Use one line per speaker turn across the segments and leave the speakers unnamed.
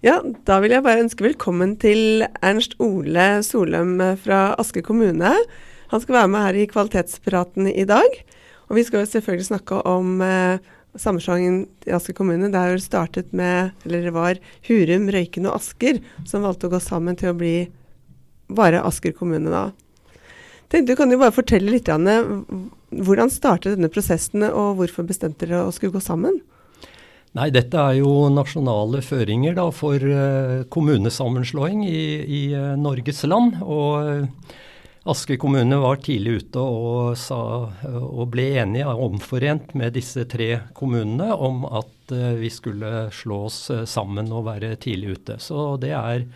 Ja, da vil jeg bare ønske velkommen til Ernst Ole Soløm fra Aske kommune. Han skal være med her i Kvalitetspraten i dag. Og vi skal selvfølgelig snakke om eh, sammenslåingen i Asker kommune. Det er jo startet med, eller det var Hurum, Røyken og Asker som valgte å gå sammen til å bli bare Asker kommune da. Tenkte, du kan jo bare fortelle litt, Anne, hvordan startet denne prosessen, og hvorfor bestemte dere å skulle gå sammen?
Nei, dette er jo nasjonale føringer da, for uh, kommunesammenslåing i, i uh, Norges land. Og uh, Aske kommune var tidlig ute og, sa, og ble enige, omforent med disse tre kommunene, om at vi skulle slå oss sammen og være tidlig ute. Så det er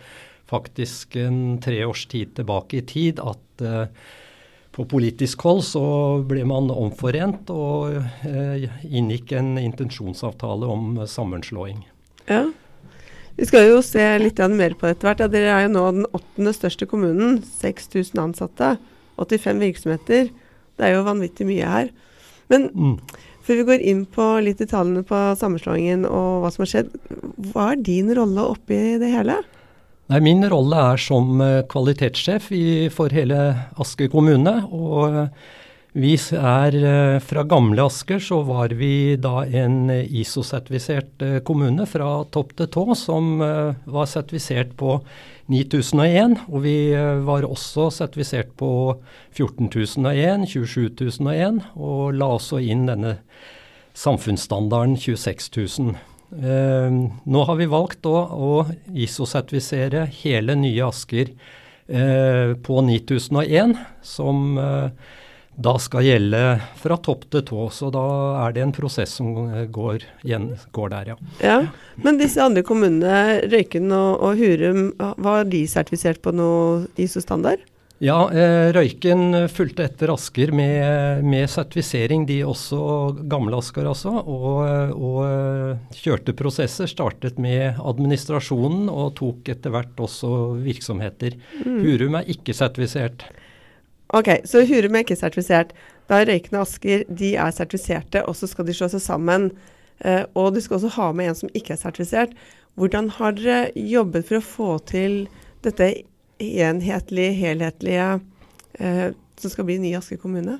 faktisk en tre års tid tilbake i tid at på politisk hold så ble man omforent og eh, inngikk en intensjonsavtale om sammenslåing.
Ja. Vi skal jo se litt mer på etter hvert. Ja, dere er jo nå den åttende største kommunen. 6000 ansatte. 85 virksomheter. Det er jo vanvittig mye her. Men mm. før vi går inn på litt detaljene på sammenslåingen og hva som har skjedd, hva er din rolle oppi det hele?
Nei, Min rolle er som eh, kvalitetssjef i, for hele Asker kommune. og eh, vi er eh, Fra gamle Asker så var vi da en ISO-sertifisert kommune fra topp til tå, som var sertifisert på 9001. Og vi var også sertifisert på 14001, 27001, og la også inn denne samfunnsstandarden 26000. Eh, nå har vi valgt å, å ISO-sertifisere hele nye Asker eh, på 9001, som eh, da skal gjelde fra topp til tå. Så da er det en prosess som går, går der, ja.
ja. Men disse andre kommunene, Røyken og, og Hurum, var de sertifisert på noe ISO-standard?
Ja, eh, Røyken fulgte etter Asker med, med, sertifisering, de også, gamle Asker altså. Og, og, eh, kjørte prosesser. Startet med administrasjonen og tok etter hvert også virksomheter. Mm. Hurum er ikke sertifisert.
Ok, så Hurum er ikke sertifisert. Da er Røyken og Asker de er sertifiserte, og så skal de slå seg sammen. Eh, og du skal også ha med en som ikke er sertifisert. Hvordan har dere jobbet for å få til dette enhetlige, helhetlige eh, som skal bli ny Asker kommune?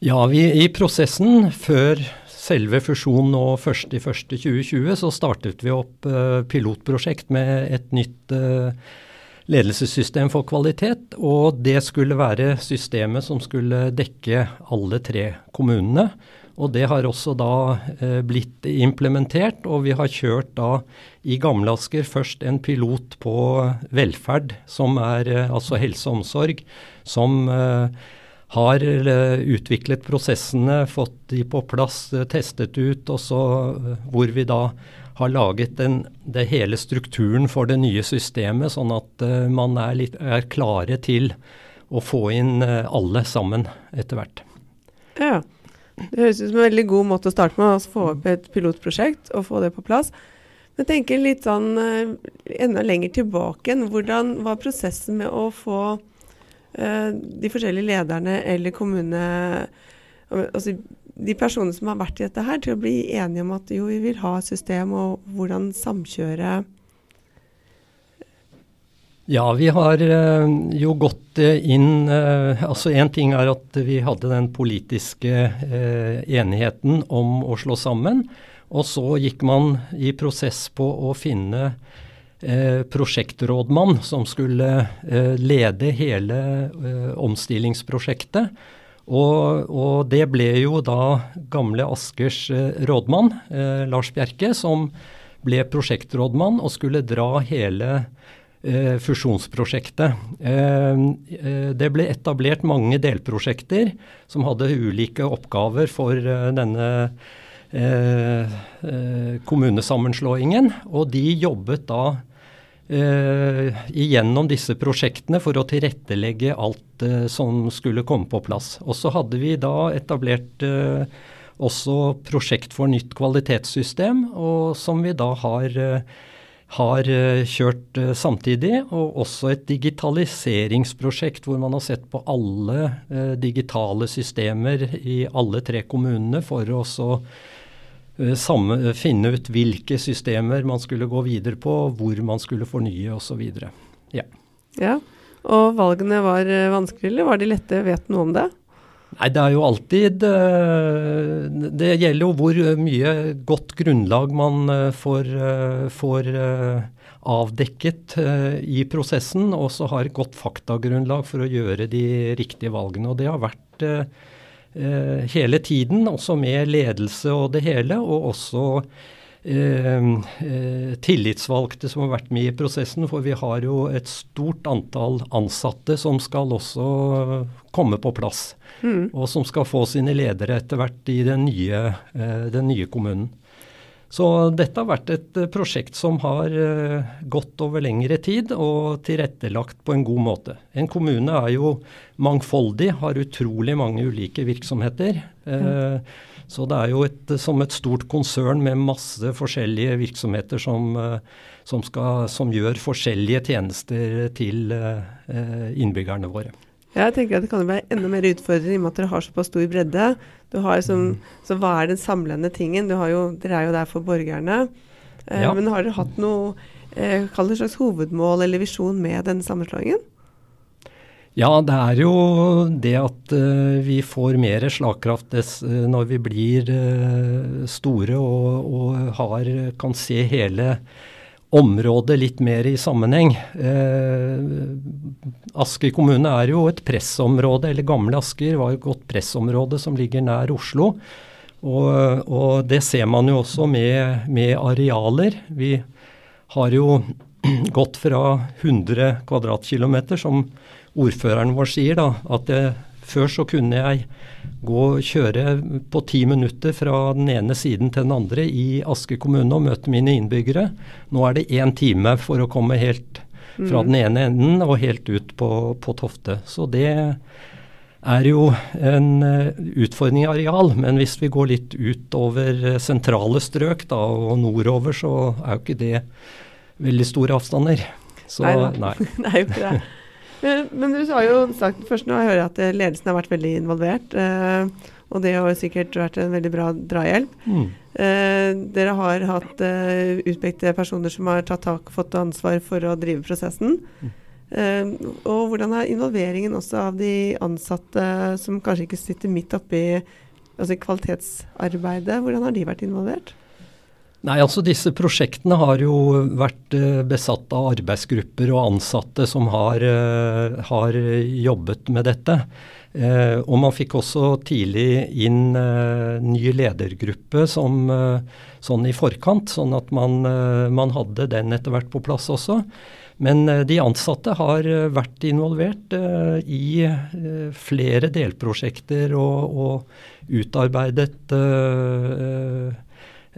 Ja, vi, i prosessen før selve fusjonen nå 1.1.2020 så startet vi opp eh, pilotprosjekt med et nytt eh, ledelsessystem for kvalitet. Og det skulle være systemet som skulle dekke alle tre kommunene. Og det har også da eh, blitt implementert, og vi har kjørt da i Gamle Asker først en pilot på velferd, som er eh, altså helse og omsorg, som eh, har utviklet prosessene, fått de på plass, testet ut, og så hvor vi da har laget den, det hele strukturen for det nye systemet, sånn at man er, litt, er klare til å få inn alle sammen etter hvert.
Ja. Det høres ut som en veldig god måte å starte med, å få opp et pilotprosjekt og få det på plass. Men tenker litt sånn uh, enda lenger tilbake enn hvordan var prosessen med å få uh, de forskjellige lederne eller kommunene altså de personene som har vært i dette her, til å bli enige om at jo, vi vil ha et system, og hvordan samkjøre
ja, vi har uh, jo gått uh, inn uh, Altså én ting er at vi hadde den politiske enigheten om å slå sammen. Og så gikk man i prosess på å finne prosjektrådmann som skulle lede hele omstillingsprosjektet. Og, og, det ble jo da gamle Askers rådmann, Lars Bjerke, som ble prosjektrådmann og skulle dra hele eh, fusjonsprosjektet. Eh, eh, det ble etablert mange delprosjekter som hadde ulike oppgaver for eh, denne eh, eh, kommunesammenslåingen. Og de jobbet da eh, igjennom disse prosjektene for å tilrettelegge alt eh, som skulle komme på plass. Og så hadde vi da etablert eh, også prosjekt for nytt kvalitetssystem, og som vi da har, eh, har eh, kjørt eh, samtidig. Og også et digitaliseringsprosjekt hvor man har sett på alle eh, digitale systemer i alle tre kommunene for å finne ut hvilke systemer man skulle gå videre på, hvor man skulle fornye osv. Ja.
Ja. Og valgene var vanskelige, eller var de lette? Vet noe om det?
Nei, det er jo alltid eh, Det gjelder jo hvor mye godt grunnlag man eh, får, eh, får eh, avdekket eh, i prosessen, og så har godt faktagrunnlag for å gjøre de riktige valgene. Og det har vært eh, eh, hele tiden, også med ledelse og det hele, og også eh, eh, tillitsvalgte som har vært med i prosessen, for vi har jo et stort antall ansatte som skal også komme på plass,
Mm.
og som skal få sine ledere etter hvert i den nye, eh, den nye kommunen. Så dette har vært et eh, prosjekt som har eh, gått over lengre tid og tilrettelagt på en god måte. En kommune er jo mangfoldig, har utrolig mange ulike virksomheter. Eh, Så det er jo et, som et stort konsern med masse forskjellige virksomheter som, som, skal, som gjør forskjellige tjenester til innbyggerne våre.
Jeg tenker at Det kan være enda mer utfordrende i og med at dere har såpass stor bredde. Du har som, så Hva er den samlende tingen? Du har jo, dere er jo der for borgerne. Eh,
Ja.
Men har dere hatt noe eh, kall det slags hovedmål eller visjon med denne sammenslåingen?
Ja, det er jo det at uh, vi får mer slagkraft dess, uh, når vi blir uh, store og, og har, kan se hele området litt mer i sammenheng. Eh, Asker kommune er jo et pressområde, eller gamle Asker var jo et godt pressområde som ligger nær Oslo. Og, og det ser man jo også med, med arealer. Vi har jo gått fra 100 kvadratkilometer, som ordføreren vår sier, da, at det, før så kunne jeg gå og kjøre på ti minutter fra den ene siden til den andre i Asker kommune og møte mine innbyggere. Nå er det én time for å komme helt fra den ene enden og helt ut på, på Tofte. Så det er jo en eh, utfordring i areal, men hvis vi går litt utover eh, sentrale strøk da, og nordover, så er jo ikke det veldig store avstander. Så nei.
det er jo ikke det. Men, men du har jo sagt først nå jeg hører at eh, ledelsen har vært veldig involvert. Eh, og det har sikkert vært en veldig bra drahjelp.
Mm.
Eh, dere har hatt eh, utpekte personer som har tatt tak, fått ansvar for å drive prosessen. Eh, og hvordan er involveringen også av de ansatte som kanskje ikke sitter midt oppi altså kvalitetsarbeidet? Hvordan har de vært involvert?
Nei, altså disse prosjektene har jo vært eh, besatt av arbeidsgrupper og ansatte som har, eh, har jobbet med dette. Eh, og man fikk også tidlig inn ny ledergruppe som, sånn i forkant, sånn at man, man hadde den etter hvert på plass også. Men de ansatte har vært involvert i flere delprosjekter og, og utarbeidet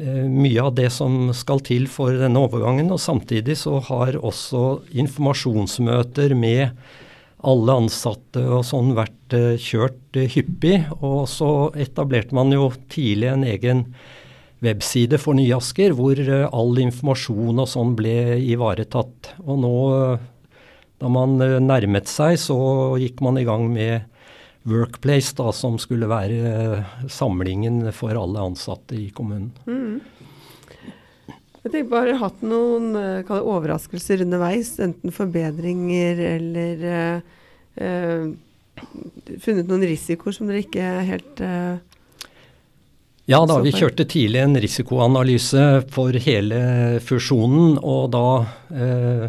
mye av det som skal til for denne overgangen. Og samtidig så har også informasjonsmøter med alle ansatte og sånn vært eh, kjørt eh, hyppig. Og så etablerte man jo tidlig en egen webside for Nye Asker, hvor eh, all informasjon og sånn ble ivaretatt. Og nå, eh, da man eh, nærmet seg, så gikk man i gang med Workplace, da, som skulle være eh, samlingen for alle ansatte i kommunen.
Mm. Jeg tenker bare, Har dere hatt noen eh, overraskelser underveis? Enten forbedringer eller uh, funnet noen risikoer som dere ikke helt uh
Ja da, vi kjørte tidlig en risikoanalyse for hele fusjonen, og da eh,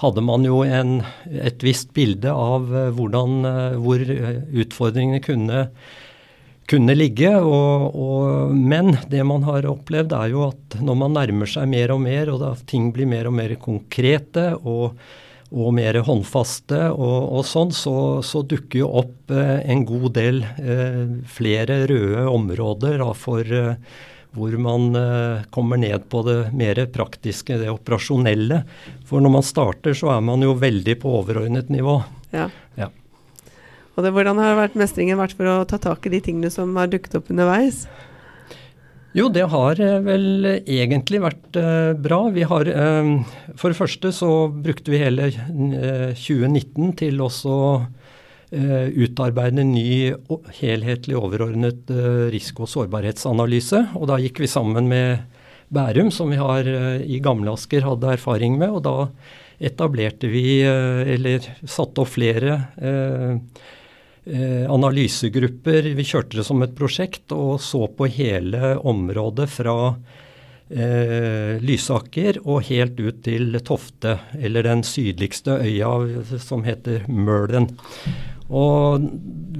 hadde man jo en, et visst bilde av eh, hvordan, eh, hvor eh, utfordringene kunne, kunne ligge. Og, og, men det man har opplevd er jo at når man nærmer seg mer og mer, og da ting blir mer og mer konkrete og, og mer håndfaste og, og sånn, så, så dukker jo opp en god del flere røde områder da, for, hvor man eh, kommer ned på det mer praktiske, det operasjonelle. For når man starter, så er man jo veldig på overordnet nivå.
Ja.
Ja.
Og det, hvordan har vært mestringen vært for å ta tak i de tingene som har dukket opp underveis?
Jo, det har eh, vel egentlig vært eh, bra. Vi har eh, For det første så brukte vi hele eh, 2019 til også eh, utarbeide en ny helhetlig overordnet eh, risiko- og sårbarhetsanalyse. Og da gikk vi sammen med Bærum, som vi har eh, i Gamle Asker hadde erfaring med. Og da etablerte vi, eh, eller satte opp flere eh, eh, analysegrupper. Vi kjørte det som et prosjekt og så på hele området fra eh, Lysaker og helt ut til Tofte, eller den sydligste øya som heter Mølen. Og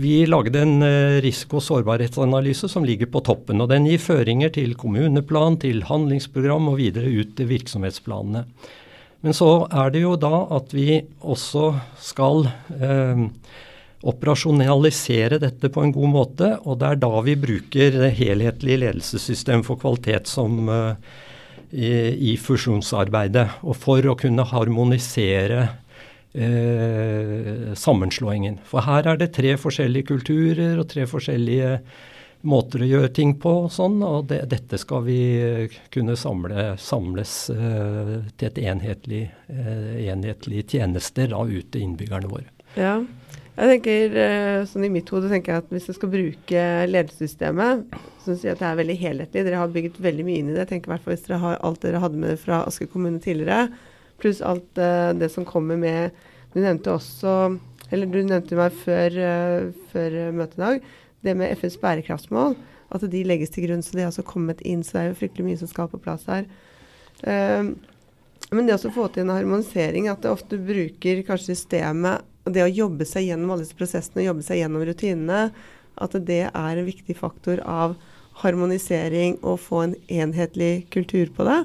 vi lagde en eh, risiko- og sårbarhetsanalyse som ligger på toppen. og Den gir føringer til kommuneplan, til handlingsprogram og videre ut til virksomhetsplanene. Men så er det jo da at vi også skal eh, operasjonalisere dette på en god måte, og det er da vi bruker det helhetlige ledelsessystem for kvalitet som eh, i, i fusjonsarbeidet. Og for å kunne harmonisere eh, sammenslåingen. For her er det tre forskjellige kulturer og tre forskjellige måter å gjøre ting på og sånn, og det, dette skal vi eh, kunne samle, samles eh, til et enhetlig, eh, enhetlig tjenester da ut til innbyggerne våre.
Ja. Jeg tenker, eh, sånn I mitt hode tenker jeg at hvis jeg skal bruke ledelsessystemet, så sier at det er veldig helhetlig. Dere har bygget veldig mye inn i det. Jeg tenker i hvert fall Hvis dere har alt dere hadde med fra Asker kommune tidligere, pluss alt eh, det som kommer med Du nevnte også Eller du nevnte meg før, eh, før møtet i dag, det med FNs bærekraftsmål. At de legges til grunn. Så de har også kommet inn. Så det er jo fryktelig mye som skal på plass her. Eh, men det å få til en harmonisering, at det ofte bruker kanskje systemet det å jobbe seg gjennom alle disse prosessene, jobbe seg gjennom rutinene, at det er en viktig faktor av harmonisering og få en enhetlig kultur på det.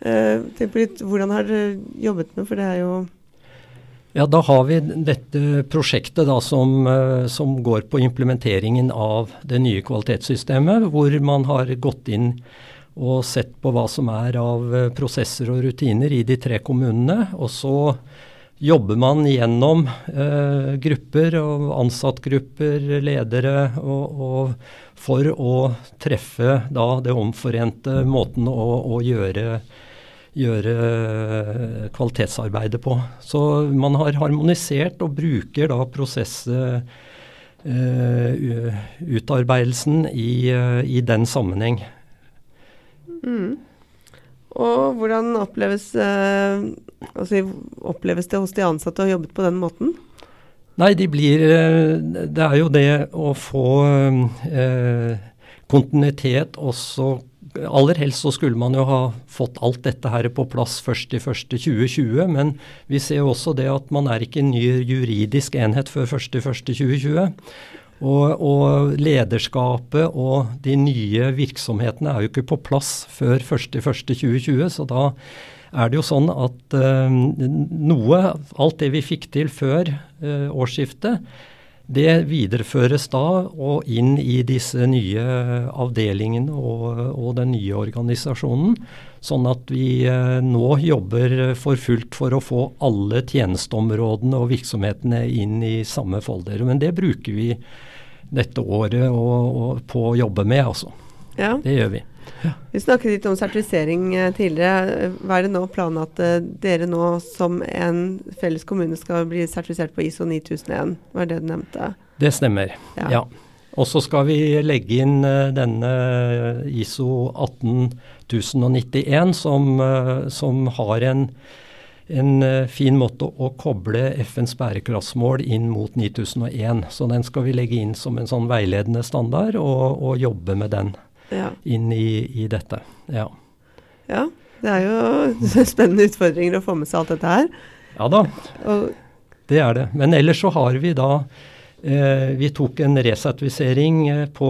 Eh, tenk på litt, Hvordan har dere jobbet med, for det er jo
Ja, da har vi dette prosjektet da som, eh, som går på implementeringen av det nye kvalitetssystemet, hvor man har gått inn og sett på hva som er av eh, prosesser og rutiner i de tre kommunene. Og så jobber man gjennom eh, grupper og ansattgrupper, ledere, og, og for å treffe da det omforente måten å, å gjøre, gjøre eh, kvalitetsarbeidet på. Så man har harmonisert og bruker da prosessutarbeidelsen i, eh, i den sammenheng.
mm. Og hvordan oppleves, eh, altså, oppleves det hos de ansatte å ha jobbet på den måten?
Nei, de blir eh, Det er jo det å få eh, kontinuitet også Aller helst så skulle man jo ha fått alt dette her på plass først i 1.1.2020, men vi ser jo også det at man er ikke en ny juridisk enhet før 1.1.2020. Og, og lederskapet og de nye virksomhetene er jo ikke på plass før 1.1.2020, så da er det jo sånn at øh, noe, alt det vi fikk til før øh, årsskiftet, det videreføres da og inn i disse nye avdelingene og, og den nye organisasjonen. Sånn at vi eh, nå jobber for fullt for å få alle tjenesteområdene og virksomhetene inn i samme folder. Men det bruker vi dette året og, og på å jobbe med, altså.
Ja.
Det gjør vi.
Vi snakket litt om sertifisering eh, tidligere. Hva er det nå planen at eh, dere nå som en felles kommune skal bli sertifisert på ISO 9001? Hva er det du nevnte?
Det stemmer.
Ja.
Ja. Og så skal vi legge inn eh, denne ISO 18091, som, som har en, en fin måte å koble FNs bærekraftsmål inn mot 9001. Så den skal vi legge inn som en sånn veiledende standard, og, og jobbe med den
Ja.
inn i, i dette. Ja.
ja. Det er jo spennende utfordringer å få med seg alt dette her.
ja da,
Og,
det er det. Men ellers så har vi da Eh, vi tok en resertifisering eh, på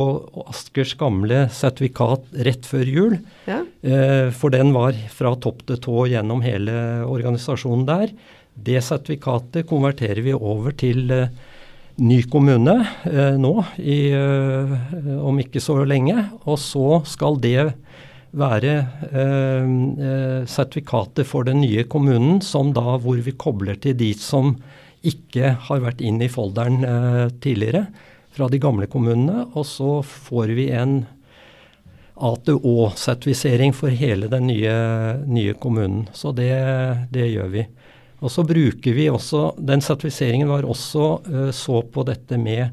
Askers gamle sertifikat rett før jul.
ja.
Eh, for den var fra topp til tå gjennom hele organisasjonen der. Det sertifikatet konverterer vi over til eh, ny kommune eh, nå i, eh, om ikke så lenge. Og så skal det være eh, eh, sertifikater for den nye kommunen som da hvor vi kobler til de som ikke har vært inn i folderen eh, tidligere fra de gamle kommunene. Og så får vi en ATÅ-sertifisering for hele den nye, nye kommunen. Så det, det, gjør vi. Og så bruker vi også Den sertifiseringen var også uh, så på dette med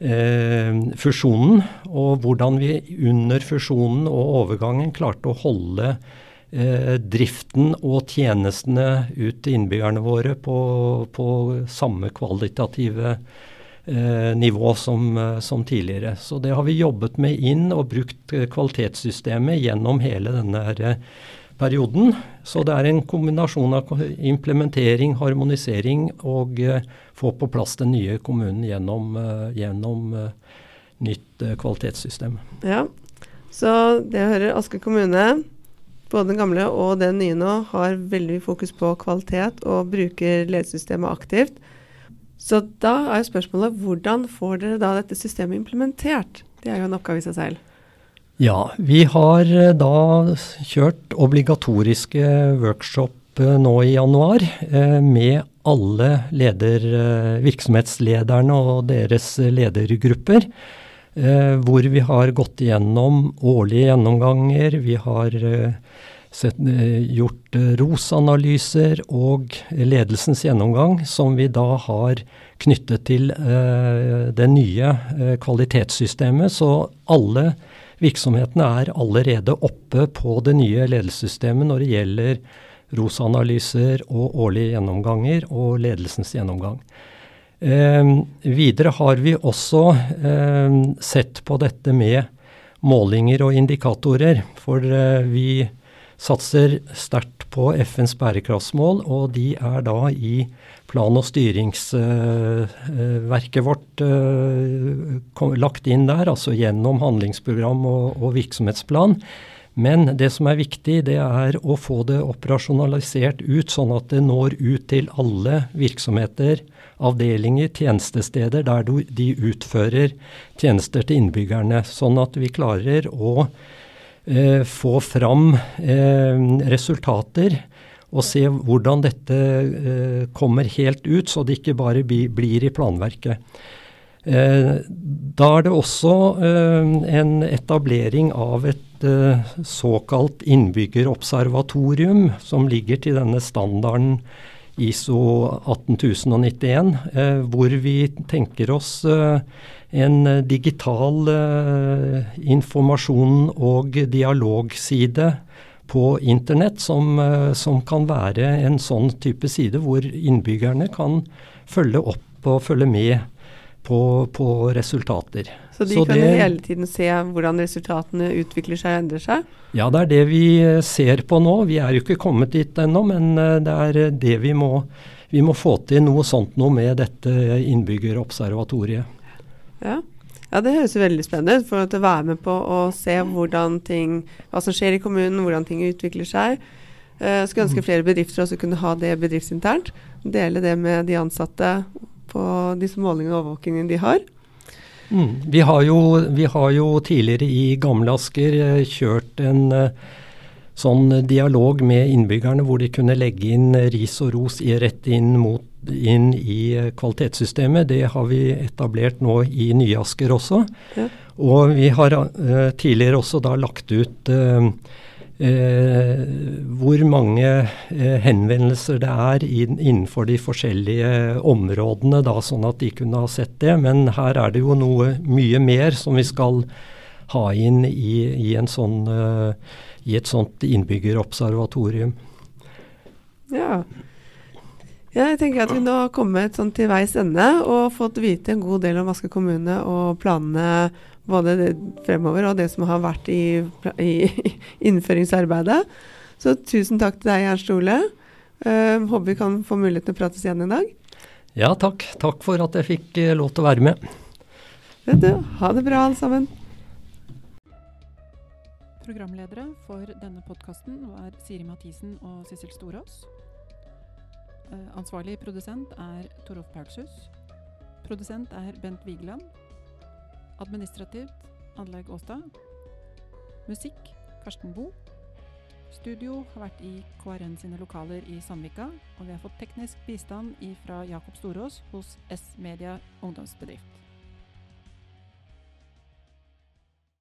uh, fusjonen, og hvordan vi under fusjonen og overgangen klarte å holde uh, driften og tjenestene ut til innbyggerne våre på, på samme kvalitative Eh, nivå som, eh, som, tidligere. Så det har vi jobbet med inn og brukt eh, kvalitetssystemet gjennom hele denne perioden. Så det er en kombinasjon av implementering, harmonisering og få på plass den nye kommunen gjennom, gjennom nytt kvalitetssystem.
Ja, så det hører Asker kommune, både den gamle og den nye nå, har veldig fokus på kvalitet og bruker ledesystemet aktivt. Så da er spørsmålet hvordan får dere da dette systemet implementert? Det er jo en oppgave i seg selv.
Ja, vi har eh, da kjørt obligatoriske workshop eh, nå i januar eh, med alle leder, virksomhetslederne og deres ledergrupper. Hvor vi har gått igjennom årlige gjennomganger. Vi har sett, gjort ROS-analyser og ledelsens gjennomgang, som vi da har knyttet til det nye kvalitetssystemet. Så alle virksomhetene er allerede oppe på det nye ledelsessystemet når det gjelder ROS-analyser og årlige gjennomganger og ledelsens gjennomgang. Eh, videre har vi også sett på dette med målinger og indikatorer. For vi satser sterkt på FNs bærekraftsmål, og de er da i plan- og styringsverket vårt uh, lagt inn der, altså gjennom handlingsprogram og, og, virksomhetsplan. Men det som er viktig, det er å få det operasjonalisert ut, sånn at det når ut til alle virksomheter, avdelinger, tjenestesteder der de utfører tjenester til innbyggerne. Sånn at vi klarer å eh, få fram eh, resultater og se hvordan dette eh, kommer helt ut, så det ikke bare blir i planverket. Eh, da er det også eh, en etablering av et eh, såkalt innbyggerobservatorium, som ligger til denne standarden ISO 18091, hvor vi tenker oss en eh, digital uh, informasjon- og dialogside på internett som, som, kan være en sånn type side hvor innbyggerne kan følge opp og følge med på, på resultater.
Så de Så kan det, hele tiden se hvordan resultatene utvikler seg og endrer seg?
Ja, det er det vi ser på nå. Vi er jo ikke kommet dit ennå, men det er det vi må vi må få til noe sånt noe med dette innbyggerobservatoriet.
Ja. ja. det høres veldig spennende ut. For å være med på å se hvordan ting, hva som skjer i kommunen, hvordan ting utvikler seg. Jeg skulle ønske mm. flere bedrifter også kunne ha det bedriftsinternt. Dele det med de ansatte på disse målingene og overvåkingen de har.
Mm. Vi, har jo, vi, har jo, tidligere i Gamle Asker uh, kjørt en uh, sånn dialog med innbyggerne hvor de kunne legge inn ris og ros i, rett inn mot inn i eh, kvalitetssystemet. Det har vi etablert nå i Nye-Asker også. Ja. Og vi har uh, tidligere også da lagt ut uh, uh, hvor mange henvendelser det er in, innenfor de forskjellige områdene, da, sånn at de kunne ha sett det. Men her er det jo noe mye mer som vi skal ha inn i, i, sånn, i et sånt innbyggerobservatorium.
Ja, jeg tenker at vi nå har kommet sånn til veis ende og fått vite en god del om Aske kommune og planene både fremover og det som har vært i, i innføringsarbeidet. Så tusen takk til deg, Ernst Ole. Uh, håper vi kan få mulighet til å prates igjen en dag.
Ja, takk. Takk for at jeg fikk uh, lov til å være med.
Vet du, ha det bra alle sammen.
Programledere for denne podkasten var Siri Mathisen og Sissel Storås. Eh, ansvarlig produsent er Torolf Paulshus. Produsent er Bent Vigeland. Administrativt Anlegg Åstad. Musikk Karsten Boe. Studio har vært i KRN sine lokaler i Sandvika, og vi har fått teknisk bistand fra Jakob Storås hos S-Media ungdomsbedrift.